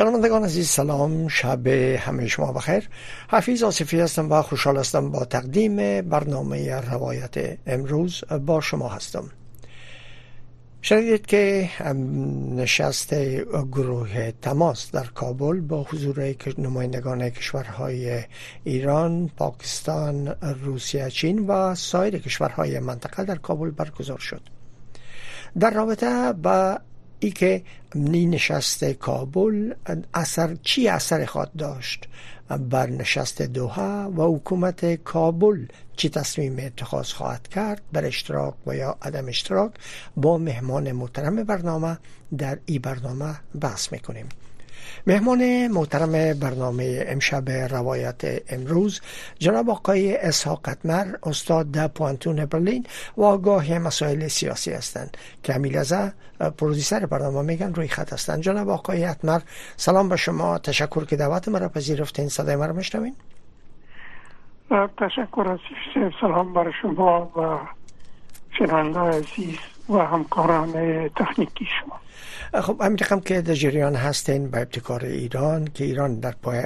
شنوندگان عزیز سلام شب همه شما بخیر حفیظ آصفی هستم و خوشحال هستم با تقدیم برنامه روایت امروز با شما هستم شنیدید که نشست گروه تماس در کابل با حضور نمایندگان کشورهای ایران، پاکستان، روسیه، چین و سایر کشورهای منطقه در کابل برگزار شد. در رابطه با ای که نشست کابل اثر چی اثر خواهد داشت؟ بر نشست دوها و حکومت کابل چی تصمیم اتخاذ خواهد کرد؟ بر اشتراک و یا عدم اشتراک با مهمان محترم برنامه در ای برنامه بحث می‌کنیم. مهمان محترم برنامه امشب روایت امروز جناب آقای اسحاق قطمر استاد در پوانتون برلین و آگاه مسائل سیاسی هستند. که امیلزه پرودیسر برنامه میگن روی خط هستند. جناب آقای قطمر سلام به شما. تشکر که دعوت مرا پذیرفتین. صدای مرا میشنوین؟ تشکر از سلام بر شما و شنونده عزیز و همکاران تکنیکی شما. خب همین رقم که در جریان هستین به ابتکار ایران که ایران در, پای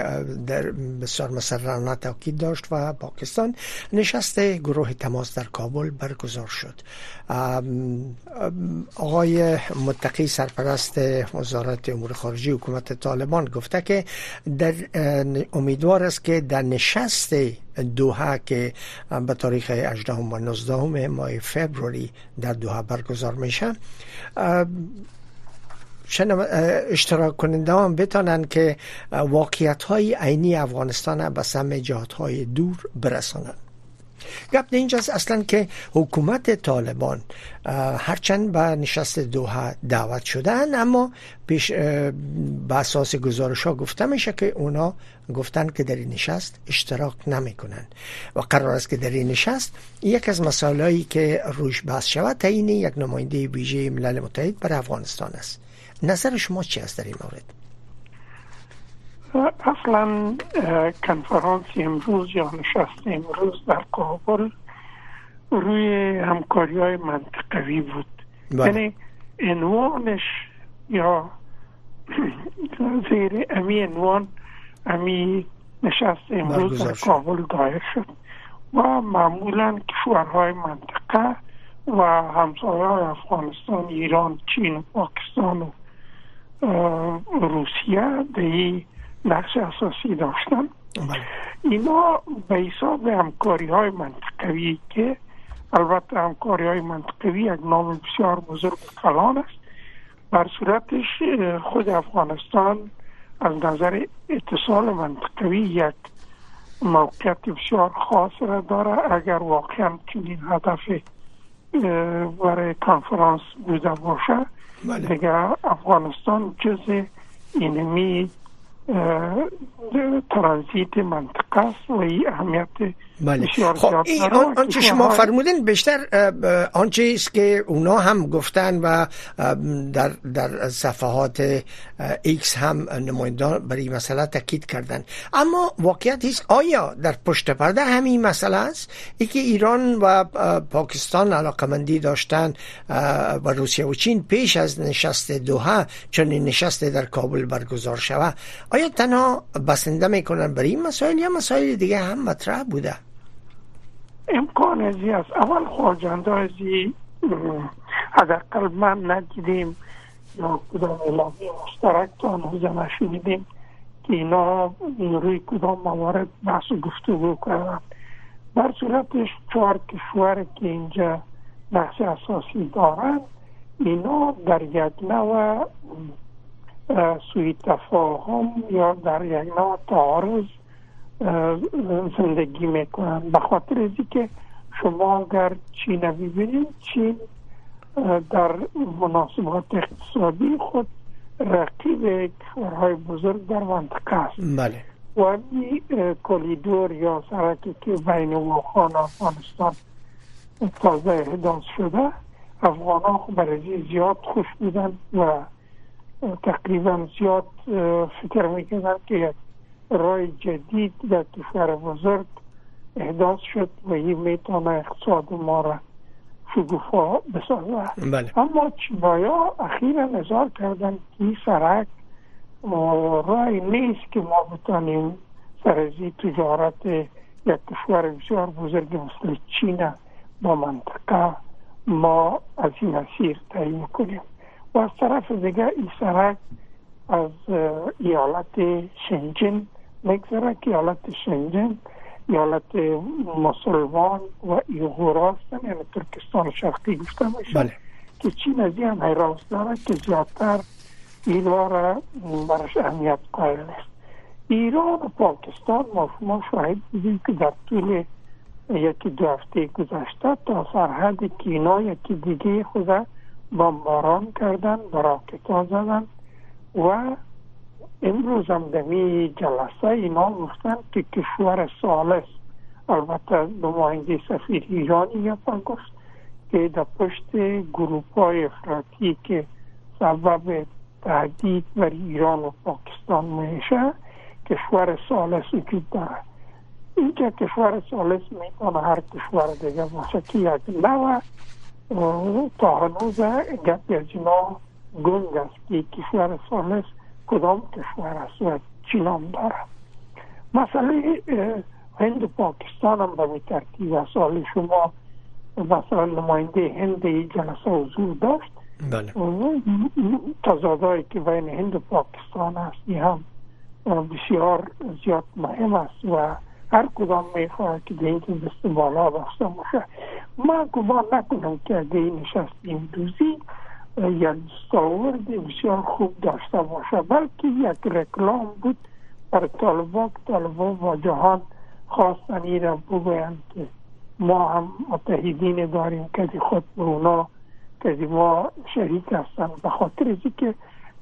در بسیار مسررانه تاکید داشت و پاکستان نشست گروه تماس در کابل برگزار شد. آقای متقی سرپرست وزارت امور خارجی حکومت طالبان گفته که در امیدوار است که در نشست دوها که به تاریخ 18 و 19 ماه فبروری در دوها برگزار میشه اشتراک کننده هم بتانند که واقعیت های عینی افغانستان به سم جهات های دور برسانند. گپ اینجاست اصلا که حکومت طالبان هرچند به نشست دوها دعوت شدن اما پیش به اساس گزارش ها گفته میشه که اونا گفتن که در این نشست اشتراک نمی‌کنن و قرار است که در این نشست یک از مسائلی که روش بحث شود تعیین یک نماینده ویژه ملل متحد بر افغانستان است. نظر شما چی است در این مورد؟ اصلا کنفرانس امروز یا نشست امروز در کابل روی همکاری های منطقوی بود. بله. یعنی عنوانش یا زیر امی عنوان امی نشست امروز در کابل دایر شد و معمولا کشورهای منطقه و همسایه افغانستان ایران چین و پاکستان و روسیه در نقش اساسی داشتن. بله. اینا به حساب همکاری های منطقوی که البته همکاری های منطقوی یک نام بسیار بزرگ کلان است. بر صورتش خود افغانستان از نظر اتصال منطقوی یک موقعیت بسیار خاص را داره. اگر واقعا چنین هدف برای کنفرانس بوده باشه بله. دیگه افغانستان جز اینمی ترانزیت منطقه است و این اهمیت بله. خب این آنچه شما فرمودین بیشتر آنچه است که اونا هم گفتن و در در صفحات ایکس هم نمایندگان برای مسئله تاکید کردن. اما واقعیت است آیا در پشت پرده همین مسئله است؟ ای که ایران و پاکستان علاقمندی داشتن و روسیه و چین پیش از نشست دوها چون نشست در کابل برگزار شود. آیا تنها بسنده می‌کنن برای این مسائل یا مسائل دیگه هم مطرح بوده. امکان ازی است. اول خواجنده ازی حداقل من ندیدیم یا کدام اعلامی مشترک تا هنوز نشنیدیم که اینا روی کدام موارد بحث و گفتگو کردن. در صورتش چهار کشور که اینجا بحث اساسی دارن اینا در یک نوع سوی تفاهم یا در یک نوع تعارض زندگی می‌کنن به خاطر از که شما اگر چین ببینید چین در مناسبات اقتصادی خود رقیب کشورهای بزرگ در منطقه است. بله. و این کلیدور یا سرکی که بین وخان افغانستان تازه احداث شده افغان ها برای زیاد خوش بودن و تقریبا زیاد فکر می‌کنن که رای جدید در کشور بزرگ احداث شد و این می‌تونه اقتصاد ما را شگوفا بسازه بله. اما چینایا اخیرا نظار کردن که این سرک رای نیست که ما بتانیم سرزی تجارت یک کشور بسیار بزرگ مثل چین با منطقه ما از این مسیر تعیین کنیم و از طرف دیگه این سرک از ایالت شنجن میگذره که ایالت شنجن ایالت مسلمان و ایغور هستن یعنی ترکستان شرقی گفته میشه بله. که چین از این حیراس داره که زیادتر را برش اهمیت قائل است ایران و پاکستان ما شما شاهد بودیم که در طول یکی دو هفته گذشته تا سرحد کینا یکی دیگه خود بمباران کردن براکتا زدن و امروز هم دمی جلسه اینا گفتن که کشور سالس البته نماینده سفیر ایرانی یا گفت که در پشت گروپ های افراطی که سبب تهدید بر ایران و پاکستان میشه کشور سالس وجود داره. اینجا کشور سالس می‌تونه هر کشور دیگه باشه که یک نوع تا هنوز گپ از اینا گنگ است که کشور سالس کدام کشور است و چین هم داره مسئله هند و پاکستان هم به ترتیب سال شما مثلا نماینده هند جلسه حضور داشت. بله. تضادهایی که بین هند و پاکستان است هم بسیار زیاد مهم است و هر کدام می‌خواه که به اینکه دست بالا داشته باشه من گمان نکنم که اگه این نشستیم دوزی یک دستاورد بسیار خوب داشته باشه. بلکه یک رکلام بود بر طالبان که طالبان با جهان خواستن این را بگویند که ما هم متحدین داریم که خود به اونا که ما شریک هستن. به خاطر که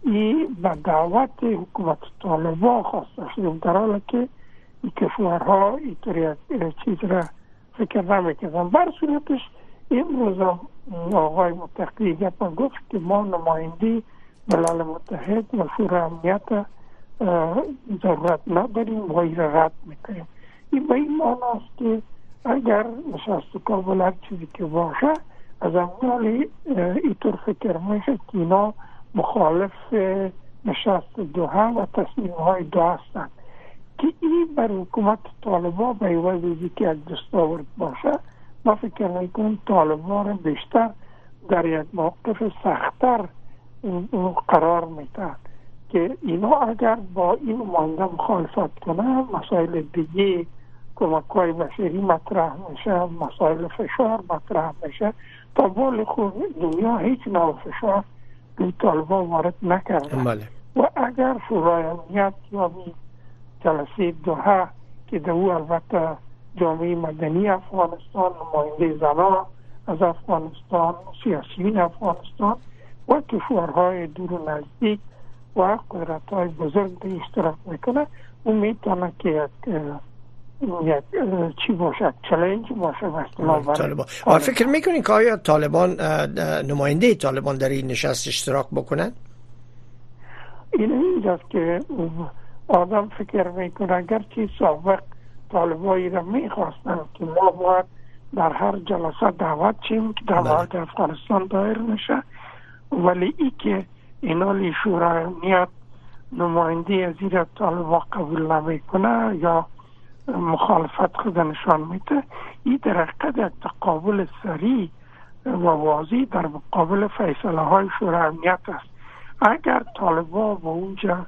این به دعوت حکومت طالبان خواسته شدیم در حالی که این کشورها اینطور چیز را فکر نمی‌کنن بر صورتش امروز آقای متقی گپا گفت که ما نماینده ملل متحد و شورای امنیت ضرورت نداریم و این رد می‌کنیم. این به این معناست که اگر نشست کابل هر چیزی که باشه از اول اینطور فکر میشه که اینا مخالف نشست دوها و تصمیم های دو هستند. که این بر حکومت طالبا به عوض که یک دستاورد باشه ما فکر می‌کنم طالبا را بیشتر در یک موقف سختتر قرار میتن که اینا اگر با این مانده مخالفت کنه مسائل دیگه کمک های بشری مطرح میشه مسائل فشار مطرح میشه تا بال خود دنیا هیچ نوع فشار به طالبان وارد نکرده بله. و اگر شورای امنیت یا جلسه دوها که در او البته جامعه مدنی افغانستان نماینده زنان از افغانستان سیاسیین افغانستان و کشورهای دور و نزدیک و قدرت های بزرگ به اشتراک می‌کنه. او می‌تونه که یک یک چی باشه چلنج باشه طالبان. فکر می‌کنین که آیا طالبان نماینده طالبان در این نشست اشتراک بکنن؟ این اینجاست که آدم فکر می‌کنه اگر چی سابق طالبایی را می‌خواستن که ما باید در هر جلسه دعوت چیم که در بله. افغانستان دایر میشه ولی ای که اینا شورای امنیت نماینده از این طالبا قبول نمی‌کنه یا مخالفت خود نشان میده این در حقیقت یک تقابل سریع و واضح در مقابل فیصله های شورای امنیت است اگر طالبا با اونجا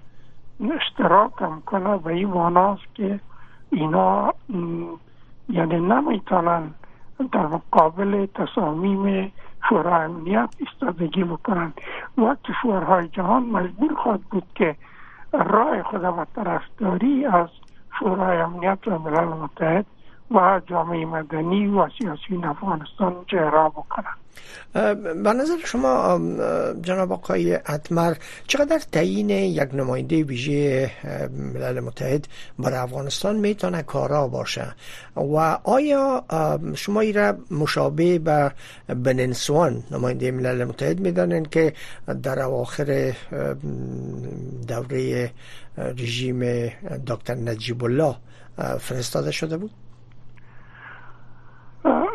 اشتراک هم کنه به این معناست که اینا یعنی نمی‌تونن در مقابل تصامیم شورای امنیت استادگی بکنن. و کشورهای جهان مجبور خواهد بود که رای خود و طرفداری از شورای امنیت و ملل متحد و جامعه مدنی و سیاسی افغانستان جهرا بکنن. به نظر شما جناب آقای اتمر چقدر تعیین یک نماینده ویژه ملل متحد برای افغانستان می‌تونه کارا باشه؟ و آیا شما ای را مشابه به بننسوان نماینده ملل متحد می‌دانند که در اواخر دوره رژیم دکتر نجیب الله فرستاده شده بود؟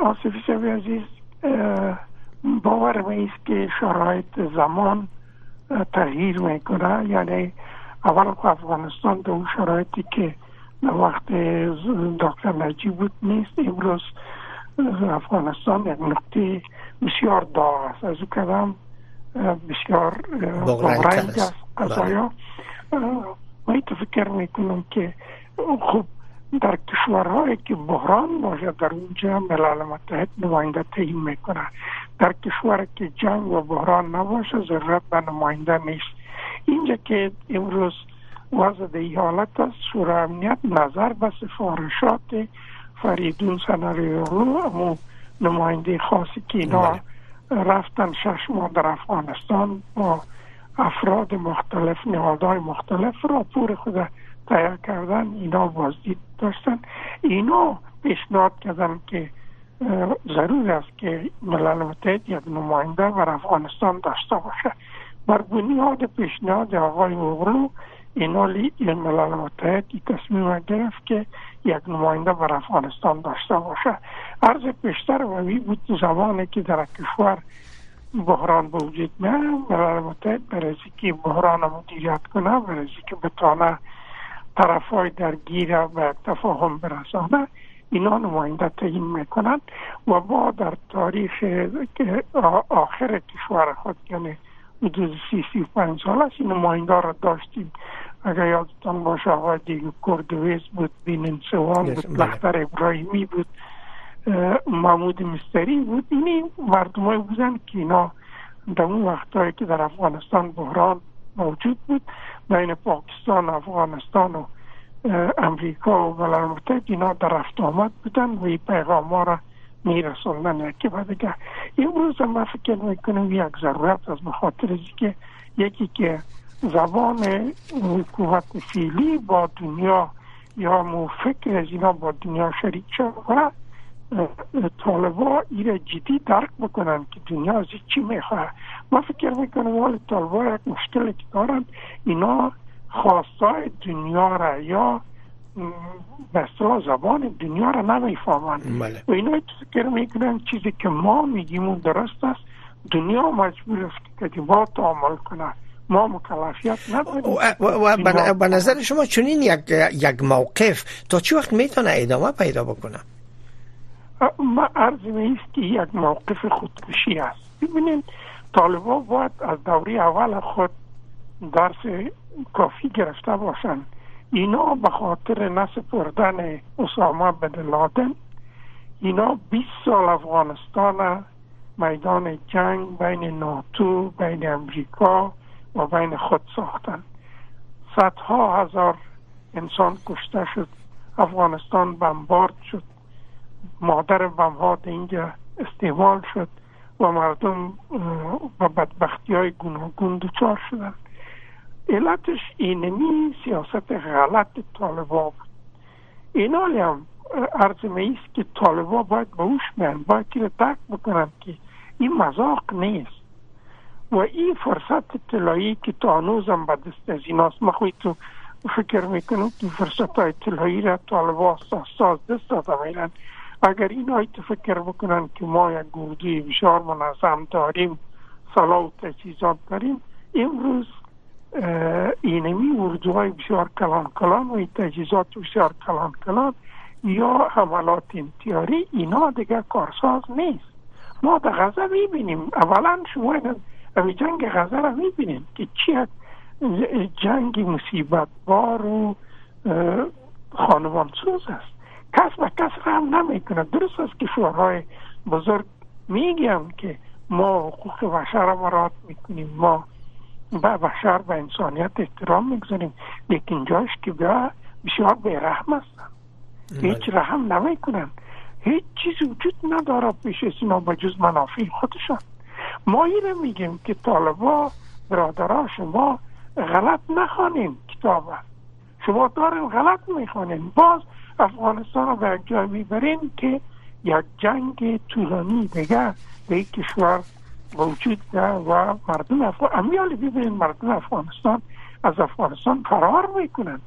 آصفی عزیز باور است که شرایط زمان تغییر می‌کنه یعنی اول افغانستان در اون شرایطی که در وقت دکتر نجیب بود نیست امروز افغانستان یک نقطه بسیار داغ است از او کدام بسیار بغرنگ است قضایا من فکر می‌کنم که خب در کشورهایی که بحران باشه در اونجا ملل متحد نماینده تعیین می‌کنه در کشور که جنگ و بحران نباشه ضرورت به نماینده نیست اینجا که امروز وضع در حالت است شورای امنیت نظر به سفارشات فریدون سناریو امو نماینده خاصی که اینا بله. رفتن شش ماه در افغانستان با افراد مختلف نهادهای مختلف راپور خود تیار کردن اینا بازدید داشتن. اینا پیشنهاد کردن که ضرور است که ملل متحد یک نماینده بر افغانستان داشته باشه. بر بنیاد پیشنهاد آقای اوغلو اینا ملل متحد تصمیم گرفت که یک نماینده بر افغانستان داشته باشه. عرض پیشتر و بود زمانی که در کشور بحران به وجود میاد ملل متحد برای که بحران مدیریت کنه برای که بتانه طرف های درگیر و تفاهم برسانه اینا نماینده تعیین می‌کنند و ما در تاریخ آخر کشور خود یعنی حدود سی سی پنج سال است این نماینده را داشتیم. اگر یادتان باشه آقای دیگه کردویز بود بینن سوان بود بله. لختر ابراهیمی بود محمود مستری بود. اینی مردم بودن که اینا در اون وقتهایی که در افغانستان بحران موجود بود. بین پاکستان افغانستان و امریکا و ملل متحد اینا در رفت آمد بودن و این پیغام ها را میرسوندن. یکی بعد دیگه امروز ما فکر می‌کنم یک ضرورت از بخاطر که یکی که زبان حکومت فیلی با دنیا یا مو فکر از اینا با دنیا شریک شد و طالبا ایره جدی درک بکنن که دنیا از چی می‌خواه. ما فکر می‌کنم ولی طالبا یک مشکلی که دارن. اینا خواستای دنیا را یا به زبان دنیا را نمی‌فهمند بله. و اینا فکر می‌کنن چیزی که ما میگیم درست است. دنیا مجبور است که با تعامل کنه. ما مکلفیت نداریم. و, به نظر شما چنین یک, یک موقف تا چی وقت می‌تونه ادامه پیدا بکنه؟ ما عرض میست که یک موقف خودکشی است ببینید طالبا باید از دوری اول خود درس کافی گرفته باشند اینا به خاطر نسپردن اسامه بن لادن اینا 20 سال افغانستان میدان جنگ بین ناتو بین امریکا و بین خود ساختن. صدها هزار انسان کشته شد افغانستان بمبارد شد. مادر بمها اینجا استعمال شد و مردم به بدبختی های گوناگون دچار شدند علتش اینمی سیاست غلط طالبا بود. این هم عرض است که طالبا باید به اوش میان باید که تک بکنن که این مذاق نیست. و این فرصت طلایی که تا هنوزم به دست از ایناست ما تو فکر می‌کنم که فرصت های طلایی را طالبا ساز دست داده میرن. اگر این تو فکر بکنن که ما یک گردوی بسیار منظم داریم سلاح و تجهیزات داریم امروز اینمی اردوهای بسیار کلان کلان و تجهیزات بسیار کلان کلان یا حملات انتیاری اینا دیگه کارساز نیست. ما در غزه می‌بینیم. اولا شما جنگ غزه را می‌بینیم که چی جنگ مصیبت بار و خانوان سوز است کس به کس رحم نمی‌کنه. درست است که شورهای بزرگ میگم که ما حقوق بشر را مراد می‌کنیم. ما به بشر به انسانیت احترام می‌گذاریم. لیکن جاش که بیا بسیار بیرحم هستن. هیچ رحم نمی‌کنن. هیچ چیز وجود نداره پیش از اینا بجز منافع خودشان. ما اینه میگیم که طالبا برادرها شما غلط نخوانین کتاب شما دارین غلط می‌خوانین. باز افغانستان رو به جای می‌برین که یک جنگ طولانی دیگه به یک کشور وجود ده و مردم افغان امیالی ببینید مردم افغانستان از افغانستان فرار می‌کنن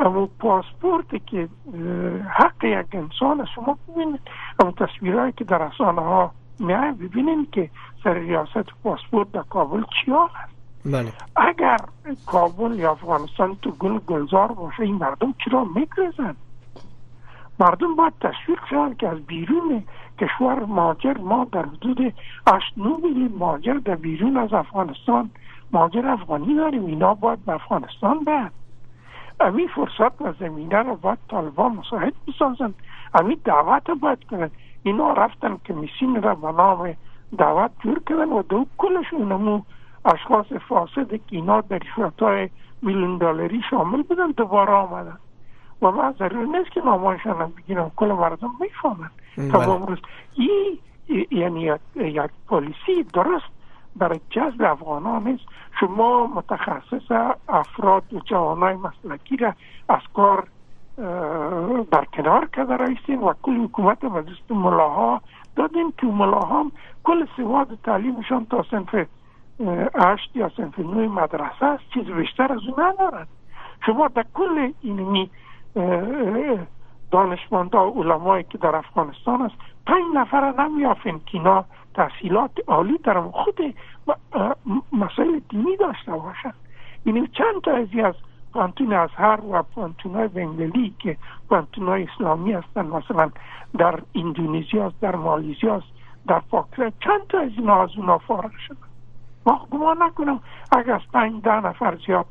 اما پاسپورت که حق یک انسان شما ببینید. اما تصویرهایی که در رسانه ها میای ببینید که سر ریاست پاسپورت در کابل چی هست بله. اگر کابل یا افغانستان تو گل گلزار باشه این مردم چرا میگرزن مردم باید تشویق شوند که از بیرون کشور ماجر ما در حدود 8 میلیون ماجر در بیرون از افغانستان ماجر افغانی داریم. اینا باید به افغانستان بعد امی فرصت و زمینه رو باید طالبا مساعد بسازن امی دعوت باید کنن. اینا رفتن که میسین را به نام دعوت جور کردن و دو کلشون اشخاص فاسد که اینا در های میلیون دلاری شامل بودن دوباره آمدن. و ما ضرور نیست که نامانشان هم بگیرم کل مردم می‌فهمن. تا امروز. این یعنی یک پالیسی درست برای جذب افغان نیست. شما متخصص افراد و جوانای مسلکی را از کار برکنار کرده رایستین و کل حکومت و دست ملاها دادین که ملاها کل سواد تعلیمشان تا سنف هشت یا سنف نوی مدرسه است چیز بیشتر از اون ندارن. شما در کل اینمی دانشمندا علمایی که در افغانستان است پنج نفر نمیافین که اینا تحصیلات عالی در خود مسائل دینی داشته باشن. یعنی چند تا ازی از پانتون ازهر و پانتون های بنگلی که پانتون های اسلامی هستن مثلا در اندونزیا در مالیزیا در پاکستان چند تا از اینا از اونا فارغ شدن. گمان نکنم. اگر از پنج ده نفر زیاد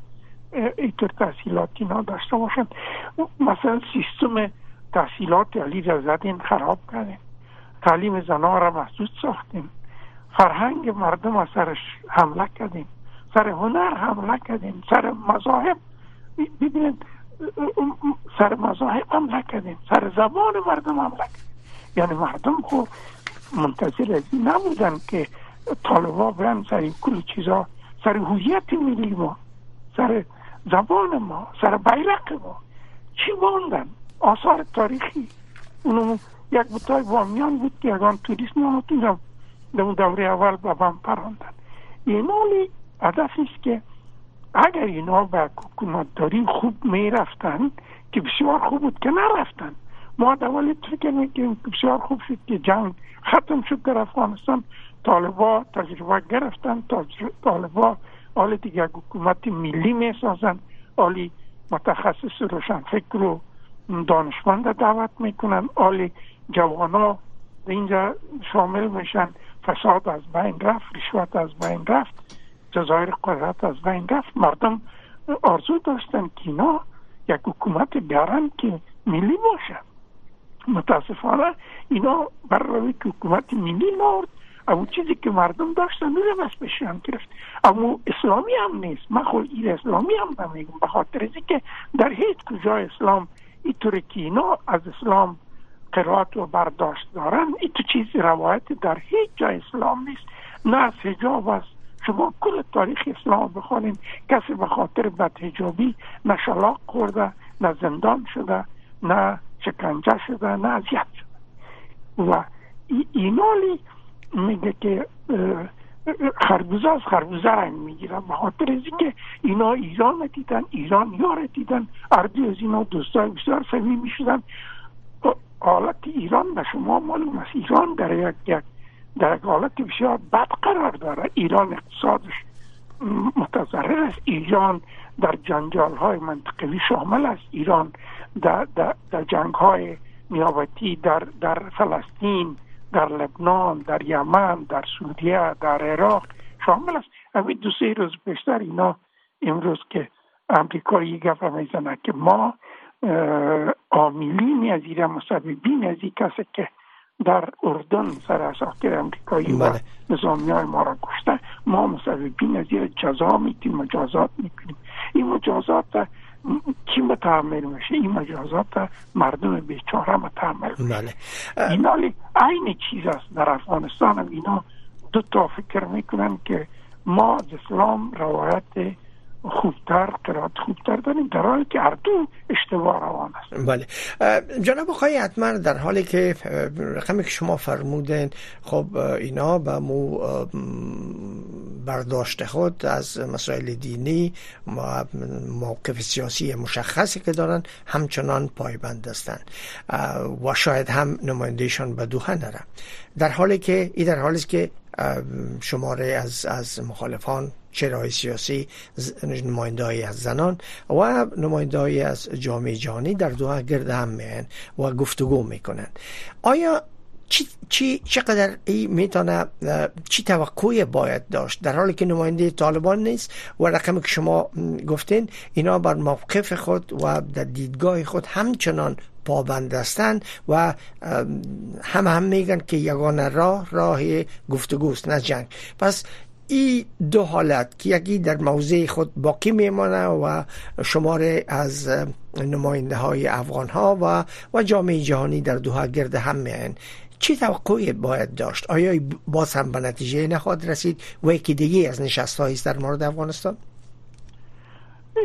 اینطور تحصیلاتی داشته باشن مثلا سیستم تحصیلات علی زدین خراب کردیم. تعلیم زنان را محدود ساختیم. فرهنگ مردم از سرش حمله کردیم. سر هنر حمله کردیم. سر مذاهب ببینید سر مذاهب حمله کردیم. سر زبان مردم حمله کردیم. یعنی مردم خب منتظر از نبودن که طالبا برن سر این کل چیزا سر هویت ملی ما سر زبان ما سر بیرق ما. چی باندن آثار تاریخی. اونو یک بطای وامیان بود که اگان توریست ما در اون دوره اول به بم پراندن. اینالی هدف است که اگر اینا به داری خوب می رفتن که بسیار خوب بود که نرفتن. ما دولی فکر می‌کنیم که بسیار خوب شد که جنگ ختم شد در افغانستان طالبا تجربه گرفتن طالبا حال دیگه حکومت ملی می سازن عالی متخصص روشن فکر و دانشمند دعوت می‌کنن عالی جوانا اینجا شامل میشن فساد از بین رفت رشوت از بین رفت جزایر قدرت از بین رفت مردم آرزو داشتن که اینا یک حکومت بیارن که ملی باشه متاسفانه اینا برای که حکومت ملی نارد اما چیزی که مردم داشتن بس بشن گرفت. اما اسلامی هم نیست. من خود این اسلامی هم نمیگم به خاطر که در هیچ کجا اسلام اینطوری که اینا از اسلام قرائت و برداشت دارن این تو چیز روایت در هیچ جای اسلام نیست. نه از حجاب است. شما کل تاریخ اسلام بخوانیم کسی به خاطر بدهجابی نه شلاق خورده نه زندان شده نه شکنجه شده نه اذیت شده و اینالی میگه که خربوزه از خربوزه رنگ می‌گیرن. به خاطر از اینکه اینا ایران دیدن ایران یار دیدن. اردی از اینا دوستای بسیار صمیمی شدن حالت ایران به شما معلوم است. ایران در یک در یک حالت بسیار بد قرار داره. ایران اقتصادش متضرر است. ایران در جنجال های منطقوی شامل است. ایران در, در, در جنگ های نیابتی در, در فلسطین در لبنان در یمن در سوریه در عراق شامل است. همین دو سه روز بیشتر اینا امروز که امریکایی گفت می‌زنه که ما عاملین از این مسببین از این کسی که در اردن سر اساکر امریکایی و بله. نظامی های ما را کشته. ما مسببین از این جزا میتیم مجازات می‌کنیم. این مجازات کی متحمل میشه؟ این مجازات مردم بیچاره متحمل بله. اینا عین چیز است. در افغانستان هم اینا دو تا فکر می‌کنن که ما از اسلام روایت خوبتر قرائت خوبتر داریم در حالی که اردو اشتباه روان است. بله. جناب آقای اتمر در حالی که رقمی که شما فرمودن خب اینا به مو برداشت خود از مسائل دینی موقف سیاسی مشخصی که دارن همچنان پایبند هستند. و شاید هم نمایندهشان به دوخه نره در حالی که ای در حالی که شماره از از مخالفان چرای سیاسی نمایندهایی از زنان و نمایندهایی از جامعه جهانی در دو گرد هم میان و گفتگو می‌کنن آیا چی, چی چقدر ای می‌تونه چی توقعی باید داشت؟ در حالی که نماینده طالبان نیست و رقم که شما گفتین اینا بر موقف خود و در دیدگاه خود همچنان پابند هستند و هم هم میگن که یگانه راه راه گفتگوست نه جنگ. پس این دو حالت که یکی در موضع خود باقی میمانه و شماره از نماینده های افغان ها و و جامعه جهانی در دوها گرد هم میان. چی توقعی باید داشت؟ آیا باز هم به نتیجه نخواهد رسید؟ و یکی دیگه از نشست است در مورد افغانستان؟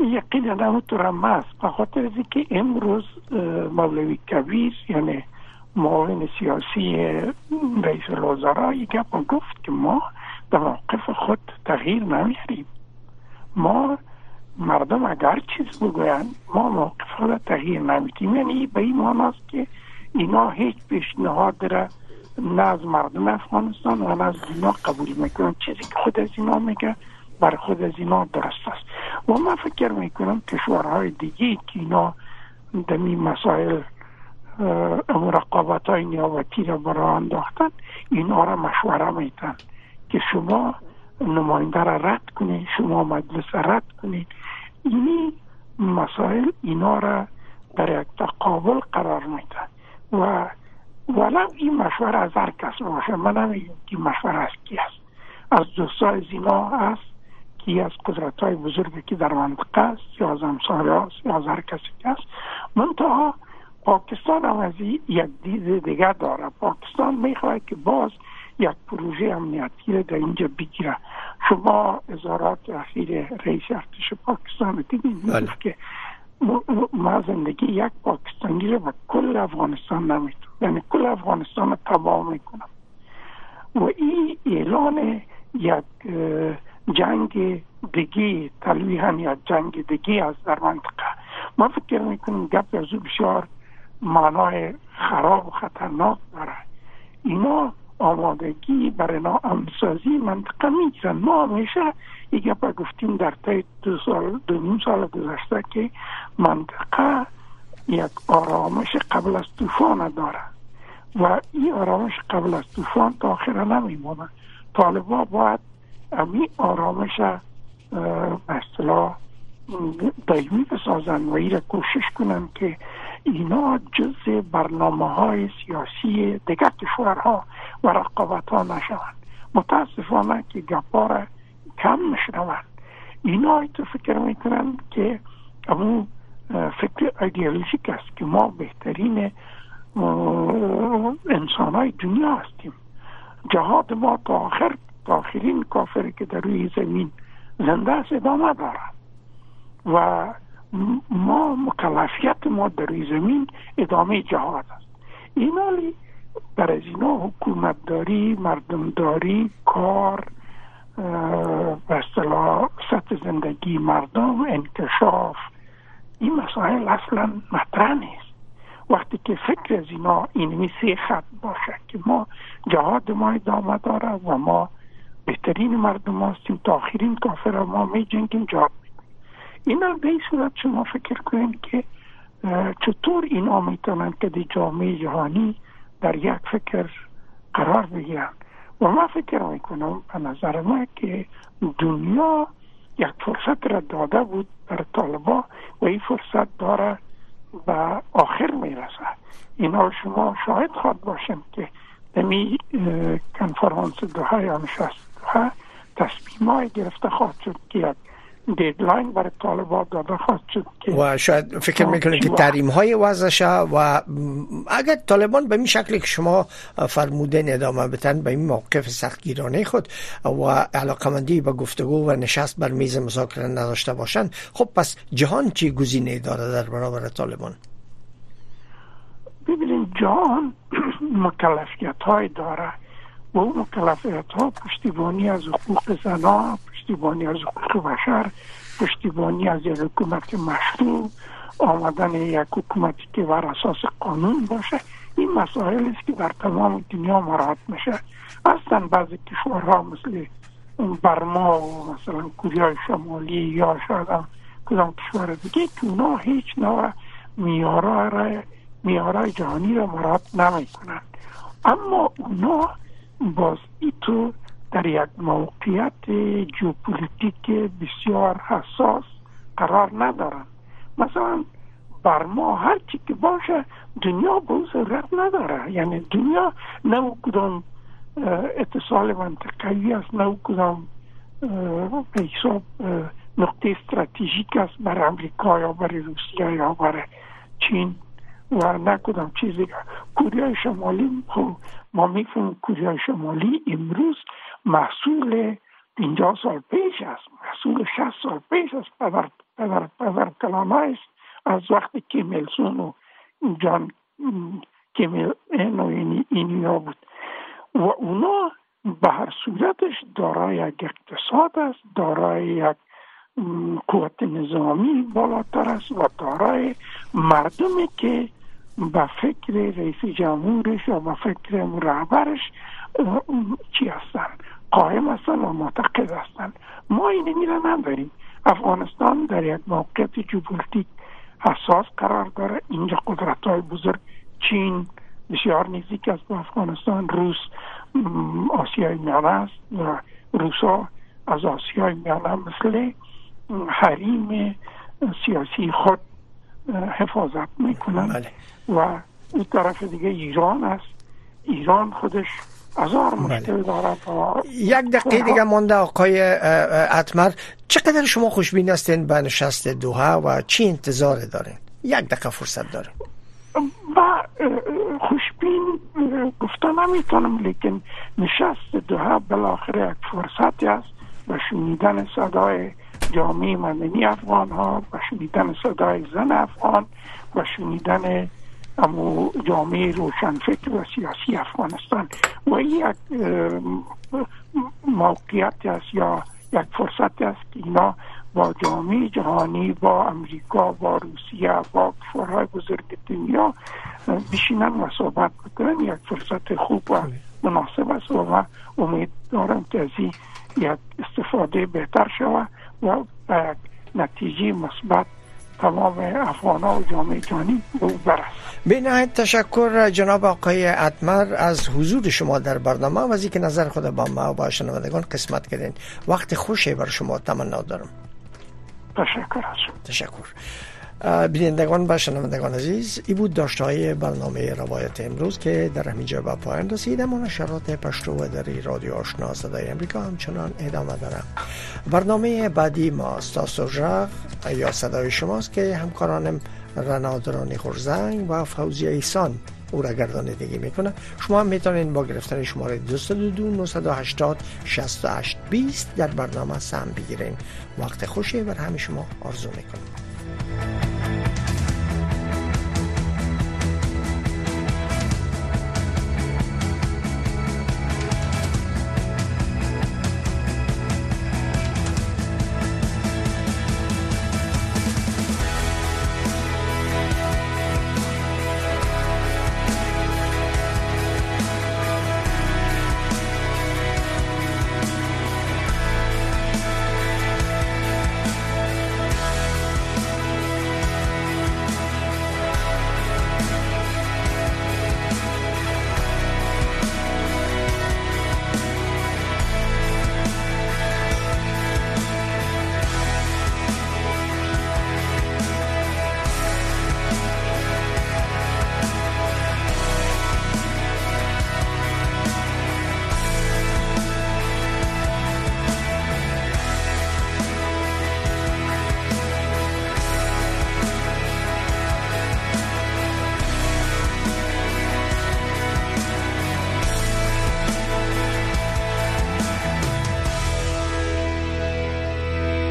یقینا همونطور هم است به خاطر که امروز مولوی کبیر یعنی معاون سیاسی رئیس الوزراء یک گفت که ما در موقف خود تغییر نمیاریم ما مردم اگر چیز بگویند ما موقف خود تغییر نمیتیم یعنی به این معناست که اینا هیچ پیشنهاد را نه از مردم افغانستان و نه از اینا قبول می‌کنن چیزی که خود از اینا میگه بر خود از اینا درست است. و من فکر می‌کنم کشورهای دیگه که اینا دمی مسائل رقابت های نیابتی را برای انداختن اینا را مشوره میتن که شما نماینده را رد کنید شما مجلس را رد کنید. اینی مسائل اینا را در یک تقابل قرار میتن و ولو این مشوره از هر کس باشه من نمیگم که مشوره از کی است؟ از دوستای زینا است؟ که از قدرت های بزرگی که در منطقه است یا از امثال است یا از هر کسی که است. منتها پاکستان هم از یک دید دیگه داره. پاکستان می‌خواهد که باز یک پروژه امنیتی در اینجا بگیره. شما اظهارات اخیر رئیس ارتش پاکستان دیدید؟ بله. که ما زندگی یک پاکستانی رو به کل افغانستان نمیتون یعنی کل افغانستان رو تباه می‌کنم. و این اعلان یک جنگ دیگه هم یا جنگ دیگه از در منطقه. ما فکر می‌کنیم گپ از بسیار معنای خراب و خطرناک داره. اینا آمادگی برای امسازی منطقه می‌گیرن. ما همیشه یک با گفتیم در طی دو سال دو نیم سال گذشته که منطقه یک آرامش قبل از طوفان داره. و این آرامش قبل از طوفان تا آخر نمیمونه. طالبا باید امی آرامش به اصطلاح دایمی بسازن و ایره کوشش کنن که اینا جز برنامه های سیاسی دیگر کشورها و رقابت ها نشوند. متاسفانه که گپار کم میشنوند. اینا تو فکر می‌کنن که اون فکر ایدئولوژیک است که ما بهترین انسان های دنیا هستیم. جهاد ما تا آخر آخرین کافری که در روی زمین زنده است ادامه دارد. و ما مکلفیت ما در روی زمین ادامه جهاد است. این حالی در از اینا مردم داری کار به سطح زندگی مردم انکشاف این مسائل اصلا مطرح نیست. وقتی که فکر از اینا اینمی سه خط باشه که ما جهاد ما ادامه داره و ما بهترین مردم هستیم تا آخرین کافر ما می جنگیم جهاد اینا به این صورت شما فکر کنید که چطور اینا می‌تونن که دی جامعه جهانی در یک فکر قرار بگیرن؟ و ما فکر می‌کنم به نظر ما که دنیا یک فرصت را داده بود در طالبا و این فرصت داره به آخر می‌رسه. اینا شما شاهد خواد باشیم که دمی کنفرانس دوها یا نشست دوها تصمیم های گرفته خواهد شد که دیدلاین برای طالبان داده خواهد شد که و شاید فکر می‌کنید که تحریم های وضع و اگر طالبان به این شکلی که شما فرمودن ادامه بتن به این موقف سختگیرانه خود و علاقمندی به گفتگو و نشست بر میز مذاکره نداشته باشند خب پس جهان چی گزینه داره در برابر طالبان؟ ببینید جهان مکلفیت های داره و اون مکلفیت ها پشتیبانی از حقوق زنان پشتیبانی از حقوق بشر پشتیبانی از یک حکومت مشروع آمدن یک حکومتی که بر اساس قانون باشه. این مسائل است که در تمام دنیا مراحت میشه. اصلا بعضی کشورها مثل برما و مثلا کوریای شمالی یا شاید هم کدام کشور دیگه که اونا هیچ نوع میارای جهانی را مراحت نمی کنند اما اونا باز تو در یک موقعیت جوپولیتیک بسیار حساس قرار ندارن. مثلا بر ما هر چی که باشه دنیا به اون ضرورت نداره. یعنی دنیا نه کدام اتصال منطقه‌ای است نه کدام به حساب نقطه استراتژیک است برای امریکا یا برای روسیه یا برای چین. و نه کدام چیزی کوریای شمالی خب ما می‌فهمیم کوریای شمالی امروز محصول 50 سال پیش است. محصول 60 سال پیش است. پدر پدر پدر است. از وقتی که میلسون و جان کمیل و اینیا بود. و اونا به هر صورتش دارای یک اقتصاد است دارای یک قوت نظامی بالاتر است و دارای مردمی که به فکر رئیس جمهورش و به فکر رهبرش چی هستن؟ قائم هستن و معتقد هستن. ما این میره نداریم. افغانستان در یک موقعیت جوپولیتیک حساس قرار داره. اینجا قدرت های بزرگ چین بسیار نزدیک است به افغانستان روس آسیای میانه است و روسا از آسیای میانه مثل حریم سیاسی خود حفاظت می‌کنن بله. و اون طرف دیگه ایران است ایران خودش هزار بله. مشکل دارد یک دقیقه دیگه مانده آقای اتمر چقدر شما خوشبین هستین به نشست دوها و چی انتظار دارین یک دقیقه فرصت داره با خوشبین گفته نمی‌تونم لیکن نشست دوها بالاخره یک فرصتی است و شنیدن صدای جامعه مدنی افغان ها و شنیدن صدای زن افغان و شنیدن امو جامعه روشنفکر و سیاسی افغانستان. و این یک موقعیت است یا یک فرصت است که اینا با جامعه جهانی با امریکا با روسیه با کشورهای بزرگ دنیا بشینن و صحبت بکنن. یک فرصت خوب و مناسب است و امید دارم که از یک استفاده بهتر شود. و نتیجه مثبت تمام افغان و جامعه جهانی به به نهایت تشکر جناب آقای اتمر از حضور شما در برنامه. و از اینکه نظر خود با ما و با شنوندگان قسمت کردین. وقت خوشی بر شما تمنا دارم. تشکر تشکر. بینندگان و شنوندگان عزیز ای بود داشته های برنامه روایت امروز که در همینجا به پایان رسید اما نشرات پشتو و در رادیو آشنا صدای امریکا همچنان ادامه دارم. برنامه بعدی ما ستاسو یا صدای شماست که همکارانم رنادرانی خورزنگ و فوزی ایسان او را گردانندگی می‌کنه. شما هم می‌تونید با گرفتن شماره 222 980 68 20 در برنامه سهم بگیرین. وقت خوشی بر همه شما آرزو می‌کنم.